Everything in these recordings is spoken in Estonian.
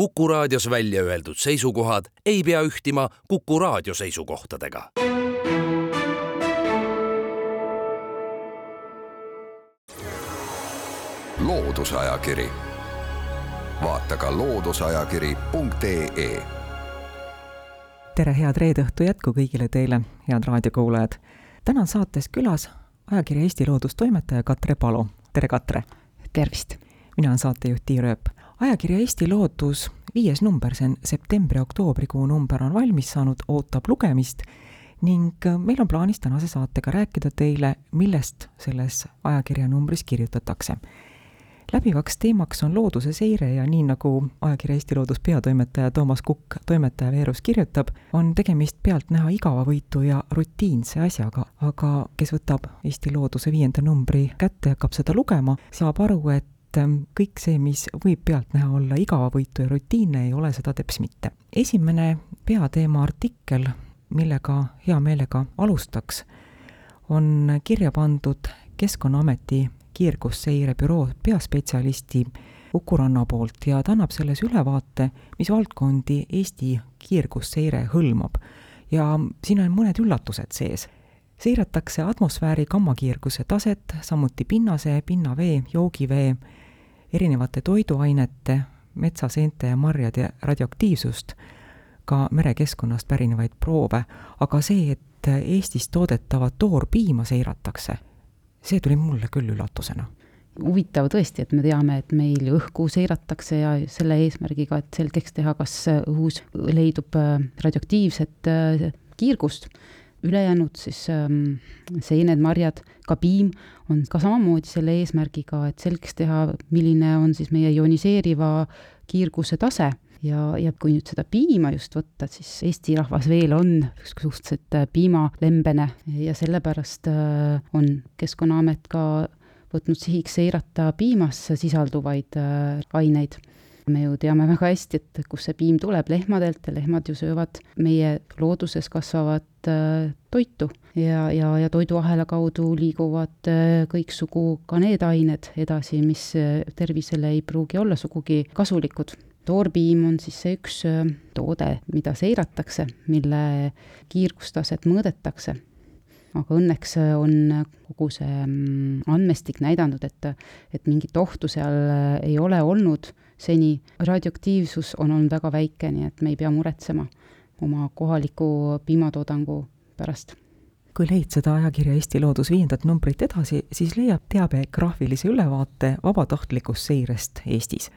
Kuku raadios välja öeldud seisukohad ei pea ühtima Kuku raadio seisukohtadega. loodusajakiri, vaata ka looduseajakiri.ee. tere, head reede õhtu jätku kõigile teile, head raadiokuulajad. täna on saates külas ajakirja Eesti Loodus toimetaja Katre Palo. tere, Katre! tervist! mina olen saatejuht Tiir Ööp. Ajakirja Eesti Loodus viies number, see on septembri-oktoobrikuu number, on valmis saanud, ootab lugemist ning meil on plaanis tänase saatega rääkida teile, millest selles ajakirja numbris kirjutatakse. Läbivaks teemaks on looduse seire ja nii, nagu ajakirja Eesti Loodus peatoimetaja Toomas Kukk toimetaja veerus kirjutab, on tegemist pealtnäha igavavõitu ja rutiinse asjaga, aga kes võtab Eesti Looduse viienda numbri kätte ja hakkab seda lugema, saab aru, et ähm, kõik see, mis võib pealtnäha olla igavavõitu ja rutiinne, ei ole seda teps mitte. esimene peateema artikkel, millega hea meelega alustaks, on kirja pandud Keskkonnaameti kiirgusseire büroo peaspetsialisti Uku Ranna poolt ja ta annab selles ülevaate, mis valdkondi Eesti kiirgusseire hõlmab. ja siin on mõned üllatused sees. Seiratakse atmosfääri gammakiirguse taset, samuti pinnase, pinnavee, joogivee, erinevate toiduainete, metsaseente ja marjade radioaktiivsust, ka merekeskkonnast pärinevaid proove, aga see, et Eestis toodetavat toorpiima seiratakse see tuli mulle küll üllatusena huvitav tõesti, et me teame, et meil ju õhku seiratakse ja selle eesmärgiga, et selgeks teha, kas õhus leidub radioaktiivset äh, kiirgust. Ülejäänud siis ähm, seened, marjad, ka piim on ka samamoodi selle eesmärgiga, et selgeks teha, milline on siis meie ioniseeriva kiirguse tase ja, ja kui nüüd seda piima just võtta, siis Eesti rahvas veel on suhteliselt äh, piimalembene ja sellepärast äh, on Keskkonnaamet ka võtnud sihiks seirata piimas sisalduvaid äh, aineid. Me ju teame väga hästi, et kust see piim tuleb, lehmadelt ja lehmad ju söövad meie looduses kasvavat toitu. Ja, ja, ja toiduahela kaudu liiguvad kõiksugu ka need ained edasi, mis tervisele ei pruugi olla sugugi kasulikud. Toorpiim on siis see üks toode, mida seiratakse, mille kiirgustaset mõõdetakse. aga õnneks on kogu see mm, andmestik näidanud, et, et mingit ohtu seal ei ole olnud seni. radioaktiivsus on olnud väga väike, nii et me ei pea muretsema oma kohaliku piimatoodangu pärast kui leid seda ajakirja Eesti Loodus viiendat numbrit edasi, siis leiab teabe graafilise ülevaate vabatahtlikust seirest Eestis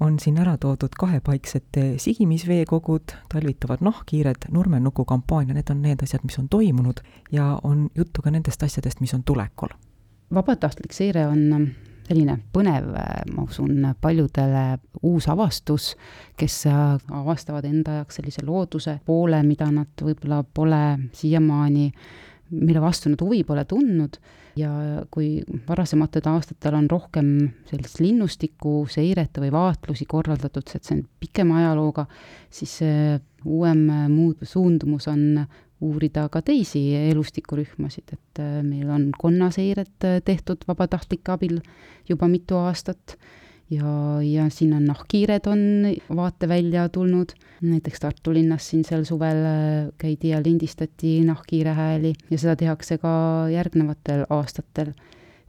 on siin ära toodud kahepaiksete sigimisveekogud, talvitavad nahkhiired, nurmenuku kampaania, need on need asjad, mis on toimunud ja on juttu ka nendest asjadest, mis on tulekul. vabatahtlik seire on selline põnev, äh, ma usun, paljudele uus avastus, kes äh, avastavad enda jaoks sellise looduse poole, mida nad võib-olla pole siiamaani mille vastu nad huvi pole tundnud. Ja kui varasematel aastatel on rohkem sellist linnustiku seiret või vaatlusi korraldatud, see on pikema ajalooga, siis uuem muud suundumus on uurida ka teisi elustikurühmasid, et meil on konnaseiret tehtud vabatahtlike abil juba mitu aastat ja, ja siin on nahkhiired on vaatevälja tulnud, näiteks Tartu linnas siin sel suvel äh, käidi ja lindistati nahkhiire hääli ja seda tehakse ka järgnevatel aastatel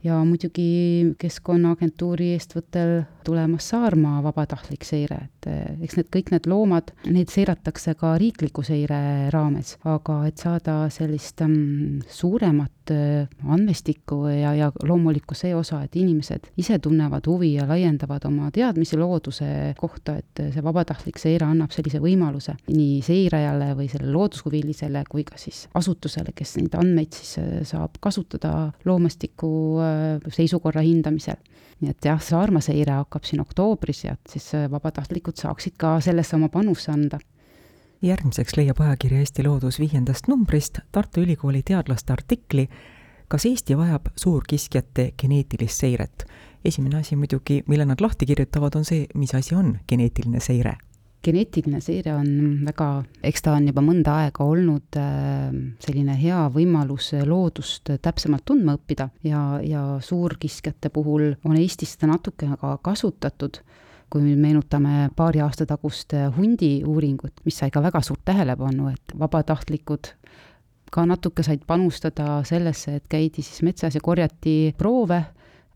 ja muidugi Keskkonnaagentuuri eestvõttel tulemas Saarmaa vabatahtlik seire, et eh, eks need kõik need loomad, neid seiratakse ka riikliku seire raames, aga et saada sellist um, suuremat uh, andmestikku ja, ja loomulikku see osa, et inimesed ise tunnevad huvi ja laiendavad oma teadmisi looduse kohta, et see vabatahtlik seire annab sellise võimaluse nii seirajale või sellele loodushuvilisele kui ka siis asutusele, kes neid andmeid siis eh, saab kasutada loomastiku uh, seisukorra hindamisel. nii et jah, saarmaseire hakkab siin oktoobris ja et siis äh, vabatahtlikud saaksid ka sellesse oma panuse anda järgmiseks leiab ajakiri Eesti Loodus viiendast numbrist Tartu Ülikooli teadlaste artikli Kas Eesti vajab suurkiskjate geneetilist seiret? esimene asi muidugi, mille nad lahti kirjutavad, on see, mis asi on geneetiline seire geneetiline seire on väga, eks ta on juba mõnda aega olnud äh, selline hea võimalus loodust täpsemalt tundma õppida ja, ja suurkiskjate puhul on Eestis seda natuke ka kasutatud kui me meenutame paari aasta tagust hundi uuringut, mis sai ka väga suurt tähelepanu, et vabatahtlikud ka natuke said panustada sellesse, et käidi siis metsas ja korjati proove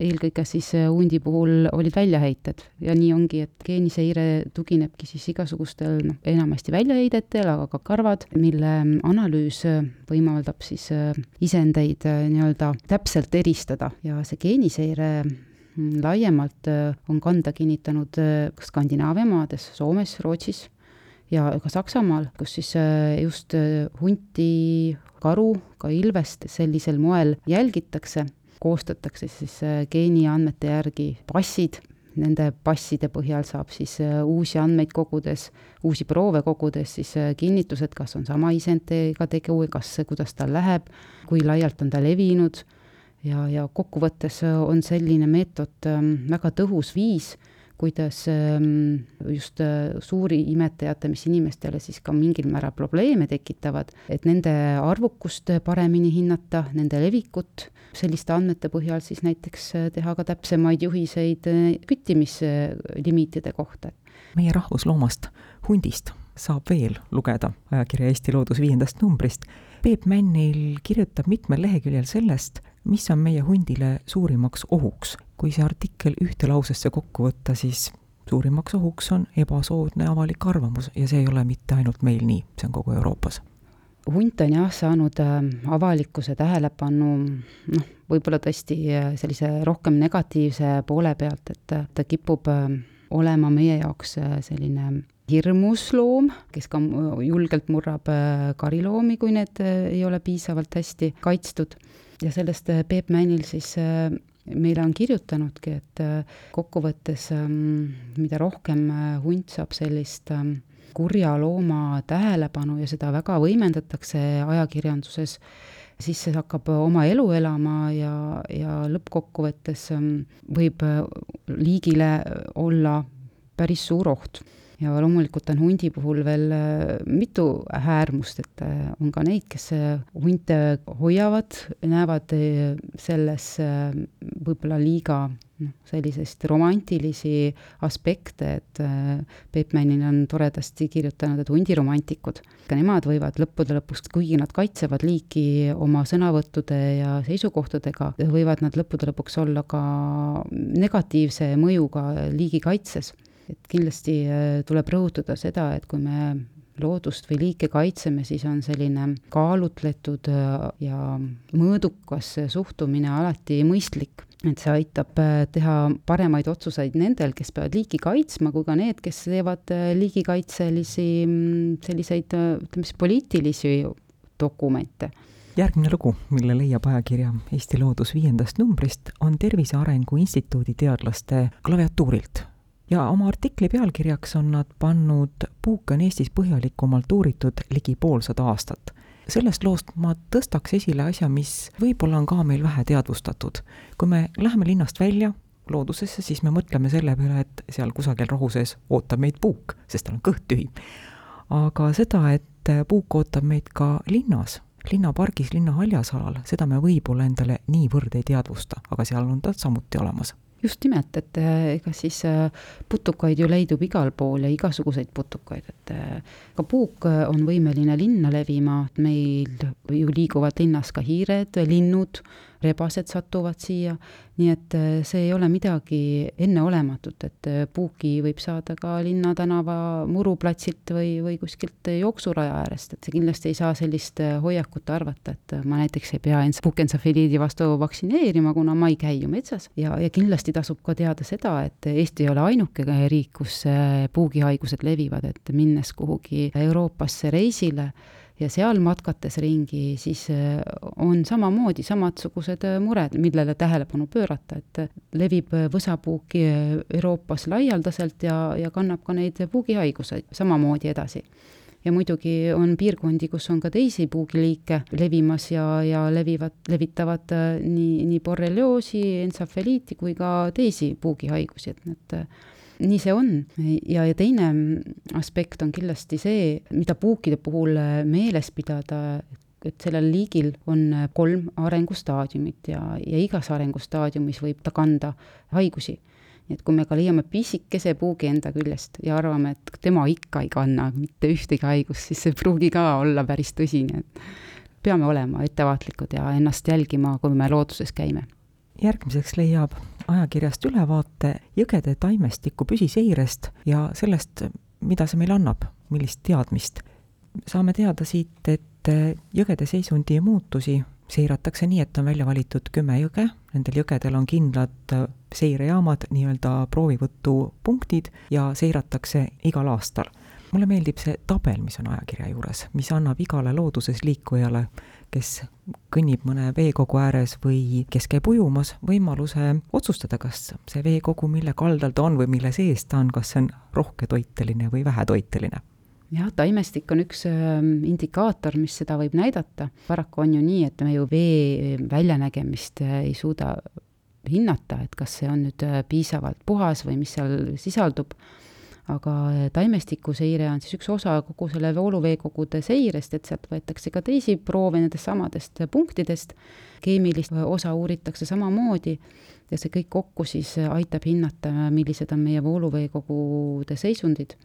eelkõige siis äh, hundi puhul olid väljaheited. Ja nii ongi, et geeniseire tuginebki siis igasugustel noh, enamasti väljaheidetel, aga ka karvad, mille mm, analüüs äh, võimaldab siis äh, isendeid nii-öelda täpselt eristada. Ja see geeniseire mm, laiemalt on kanda kinnitanud Skandinaavia maades, Soomes, Rootsis ja ka Saksamaal, kus siis just hunti, karu, ka ilvest sellisel moel jälgitakse koostatakse siis äh, geeniandmete järgi passid, nende passide põhjal saab siis äh, uusi andmeid kogudes, uusi proove kogudes siis äh, kinnitused, kas on sama isenditega tegu, kas, kuidas tal läheb, kui laialt on ta levinud. Ja, ja kokkuvõttes on selline meetod ähm, väga tõhus viis, kuidas ähm, just suuri imetajate, mis inimestele siis ka mingil määral probleeme tekitavad, et nende arvukust paremini hinnata, nende levikut selliste andmete põhjal siis näiteks äh, teha ka täpsemaid juhiseid äh, küttimislimiitide kohta. meie rahvusloomast, hundist, saab veel lugeda ajakirja Eesti Loodus viiendast numbrist. Peep Männil kirjutab mitmel leheküljel sellest, mis on meie hundile suurimaks ohuks. kui see artikkel ühte lausesse kokku võtta, siis suurimaks ohuks on ebasoodne avalik arvamus ja see ei ole mitte ainult meil nii, see on kogu Euroopas hunt on jah saanud äh, avalikkuse tähelepanu noh, võib-olla tõesti äh, sellise rohkem negatiivse poole pealt, et äh, ta kipub olema meie jaoks selline hirmus loom, kes ka julgelt murrab kariloomi, kui need ei ole piisavalt hästi kaitstud. ja sellest Peep Männil siis meile on kirjutanudki, et kokkuvõttes ähm, mida rohkem hunt saab sellist ähm, kurja looma tähelepanu ja seda väga võimendatakse ajakirjanduses, siis see hakkab oma elu elama ja, ja lõppkokkuvõttes ähm, võib äh, liigile olla päris suur oht. Ja loomulikult on hundi puhul veel äh, mitu äärmust, et äh, on ka neid, kes hunte hoiavad, näevad selles võib-olla liiga noh, selliseid romantilisi aspekte, et äh, Peep Männil on toredasti kirjutanud, et hundiromantikud, ka nemad võivad lõppude lõpuks, kuigi nad kaitsevad liiki oma sõnavõttude ja seisukohtadega, võivad nad lõppude lõpuks olla ka negatiivse mõjuga liigi kaitses. et kindlasti äh, tuleb rõhutada seda, et kui me loodust või liike kaitseme, siis on selline kaalutletud äh, ja mõõdukas suhtumine alati mõistlik et see aitab äh, teha paremaid otsuseid nendel, kes peavad liiki kaitsma, kui ka need, kes teevad äh, liigikaitselisi mm, selliseid, äh, ütleme siis poliitilisi dokumente järgmine lugu, mille leiab ajakirja Eesti Loodus viiendast numbrist, on Tervise Arengu Instituudi teadlaste klaviatuurilt. ja oma artikli pealkirjaks on nad pannud Puuke on Eestis põhjalikumalt uuritud ligi poolsada aastat sellest loost ma tõstaks esile asja, mis võib-olla on ka meil vähe teadvustatud. kui me läheme linnast välja loodusesse, siis me mõtleme selle peale, et seal kusagil rohu sees ootab meid puuk, sest tal on kõht tühi. aga seda, et puuk ootab meid ka linnas, linnapargis, linna haljasalal, seda me võib-olla endale niivõrd ei teadvusta, aga seal on ta samuti olemas just nimelt, et äh, ega siis äh, putukaid ju leidub igal pool ja igasuguseid putukaid, et äh, ka puuk on võimeline linna levima, meil ju liiguvad linnas ka hiired, linnud, rebased satuvad siia, nii et äh, see ei ole midagi enneolematut, et äh, puuki võib saada ka linnatänava muruplatsilt või, või kuskilt jooksuraja äärest, et kindlasti ei saa sellist äh, hoiakut arvata, et ma näiteks ei pea end puukentsefaliidi vastu vaktsineerima, kuna ma ei käi ju metsas. ja, ja kindlasti tasub ka teada seda, et Eesti ei ole ainuke riik, kus puugihaigused levivad, et minnes kuhugi Euroopasse reisile, ja seal matkates ringi, siis äh, on samamoodi samasugused äh, mured, millele tähelepanu pöörata, et äh, levib võsapuuki Euroopas laialdaselt ja, ja kannab ka neid puugihaiguseid samamoodi edasi. Ja muidugi on piirkondi, kus on ka teisi puugiliike levimas ja, ja levivad, levitavad nii, nii borrelioosi, entsafeliiti kui ka teisi puugihaigusi, et need nii see on ja, ja teine aspekt on kindlasti see, mida puukide puhul meeles pidada, et sellel liigil on kolm arengustaadiumit ja, ja igas arengustaadiumis võib ta kanda haigusi. nii et kui me ka leiame pisikese puugi enda küljest ja arvame, et tema ikka ei kanna mitte ühtegi haigust, siis see ei pruugi ka olla päris tõsi, nii et peame olema ettevaatlikud ja ennast jälgima, kui me looduses käime. järgmiseks leiab ajakirjast ülevaate jõgede taimestiku püsiseirest ja sellest, mida see meile annab, millist teadmist. saame teada siit, et jõgede seisundi muutusi seiratakse nii, et on välja valitud kümme jõge, nendel jõgedel on kindlad seirejaamad, nii-öelda proovivõtupunktid ja seiratakse igal aastal. Mulle meeldib see tabel, mis on ajakirja juures, mis annab igale looduses liikujale, kes kõnnib mõne veekogu ääres või kes käib ujumas, võimaluse otsustada, kas see veekogu, mille kaldal ta on või mille sees ta on, kas see on rohketoiteline või vähetoiteline jah, taimestik on üks ähm, indikaator, mis seda võib näidata. paraku on ju nii, et me ju vee väljanägemist äh, ei suuda hinnata, et kas see on nüüd äh, piisavalt puhas või mis seal sisaldub, aga äh, taimestikuseire on siis üks osa kogu selle vooluveekogude seirest, et sealt võetakse ka teisi proove nendest samadest punktidest, keemilist osa uuritakse samamoodi ja see kõik kokku siis aitab hinnata, millised on meie vooluveekogude seisundid.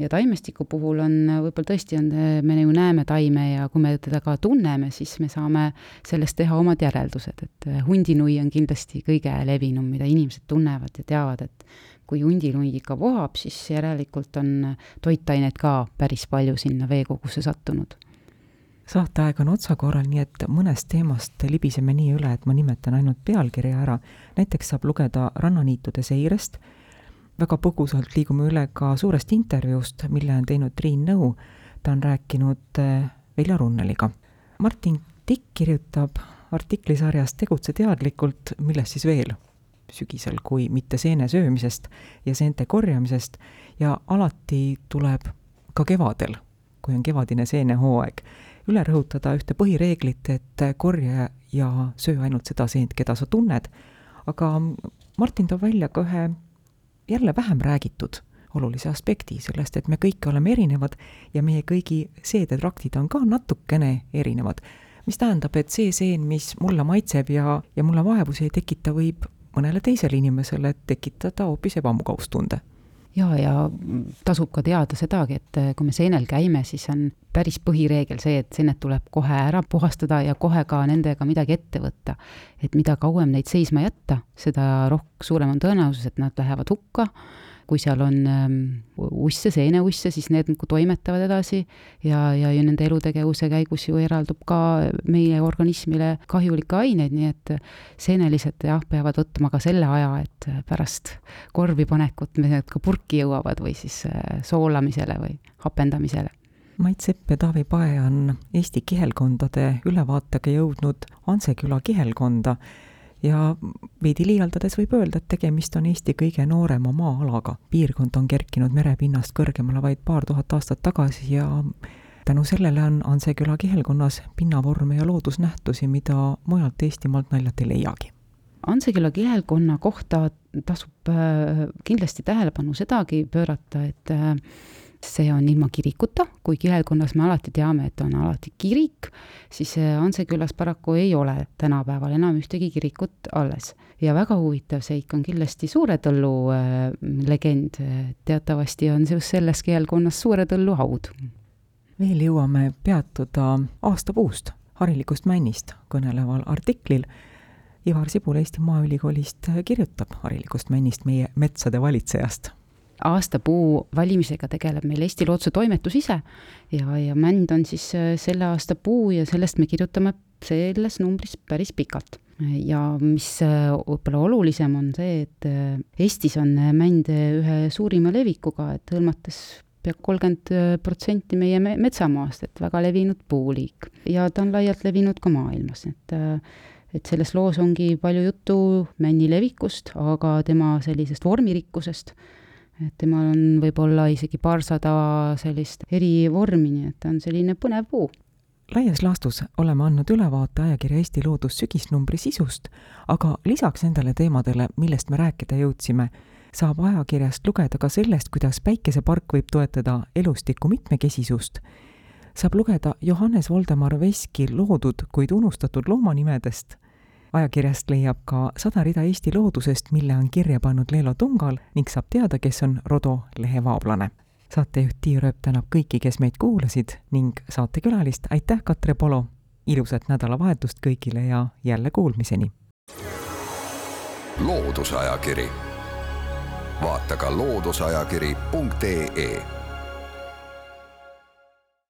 Ja taimestiku puhul on võib-olla tõesti on, me ju näeme taime ja kui me teda ka tunneme, siis me saame sellest teha omad järeldused, et hundinui on kindlasti kõige levinum, mida inimesed tunnevad ja teavad, et kui hundinui ikka vohab, siis järelikult on toitainet ka päris palju sinna veekogusse sattunud saateaeg on otsakorral, nii et mõnest teemast libiseme nii üle, et ma nimetan ainult pealkirja ära. näiteks saab lugeda rannaniitude seirest väga põgusalt liigume üle ka suurest intervjuust, mille on teinud Triin Nõu. ta on rääkinud äh, Velja Runneliga. Martin Tikk kirjutab artiklisarjas Tegutse teadlikult, millest siis veel sügisel, kui mitte seene söömisest ja seente korjamisest ja alati tuleb ka kevadel, kui on kevadine seenehooaeg, üle rõhutada ühte põhireeglit, et korja ja söö ainult seda seent, keda sa tunned, aga Martin toob välja ka ühe jälle vähem räägitud olulise aspekti sellest, et me kõik oleme erinevad ja meie kõigi seedetraktid on ka natukene erinevad. mis tähendab, et see seen, mis mulle maitseb ja, ja mulle vaevusi ei tekita, võib mõnele teisele inimesele tekitada hoopis ebamugavustunde ja, ja tasub ka teada sedagi, et kui me seenel käime, siis on päris põhireegel see, et seened tuleb kohe ära puhastada ja kohe ka nendega midagi ette võtta. et mida kauem neid seisma jätta, seda roh-, suurem on tõenäosus, et nad lähevad hukka kui seal on ähm, usse, seeneusse, siis need nagu toimetavad edasi ja, ja, ja nende elutegevuse käigus ju eraldub ka meie organismile kahjulikke aineid, nii et seenelised jah, peavad võtma ka selle aja, et pärast korvi panekut need ka purki jõuavad või siis äh, soolamisele või hapendamisele. Mait Sepp ja Taavi Pae on Eesti kihelkondade ülevaatega jõudnud Anseküla kihelkonda ja veidi liialdades võib öelda, et tegemist on Eesti kõige noorema maa-alaga. piirkond on kerkinud merepinnast kõrgemale vaid paar tuhat aastat tagasi ja tänu sellele on Anseküla kihelkonnas pinnavorme ja loodusnähtusi, mida mujalt Eestimaalt naljalt ei leiagi. Anseküla kihelkonna kohta tasub äh, kindlasti tähelepanu sedagi pöörata, et äh, see on ilma kirikuta, kui kihelkonnas me alati teame, et on alati kirik, siis Ansekülas paraku ei ole tänapäeval enam ühtegi kirikut alles. ja väga huvitav seik on kindlasti Suure Tõllu äh, legend, teatavasti on just selles kihelkonnas Suure Tõllu haud. veel jõuame peatuda aastapuust, harilikust männist kõneleval artiklil Ivar Sibul Eesti Maaülikoolist kirjutab harilikust männist, meie metsade valitsejast aastapuu valimisega tegeleb meil Eesti Looduse Toimetus ise ja, ja mänd on siis äh, selle aasta puu ja sellest me kirjutame selles numbris päris pikalt. ja mis äh, võib-olla olulisem, on see, et äh, Eestis on mänd ühe suurima levikuga, et hõlmates pea kolmkümmend protsenti meie metsamaast, et väga levinud puuliik. ja ta on laialt levinud ka maailmas, et et selles loos ongi palju juttu männi levikust, aga tema sellisest vormirikkusest et temal on võib-olla isegi paarsada sellist eri vormi, nii et ta on selline põnev puu. Laias laastus oleme andnud ülevaate ajakirja Eesti Loodus sügisnumbri sisust, aga lisaks nendele teemadele, millest me rääkida jõudsime, saab ajakirjast lugeda ka sellest, kuidas päikesepark võib toetada elustiku mitmekesisust, saab lugeda Johannes Voldemar Veski loodud, kuid unustatud loomanimedest, ajakirjast leiab ka sada rida Eesti loodusest, mille on kirja pannud Leelo Tungal ning saab teada, kes on Rodo lehe vaablane. saatejuht Tiia Rööp tänab kõiki, kes meid kuulasid ning saatekülalist aitäh, Katre Polo! ilusat nädalavahetust kõigile ja jälle kuulmiseni! loodusajakiri, vaata ka looduseajakiri.ee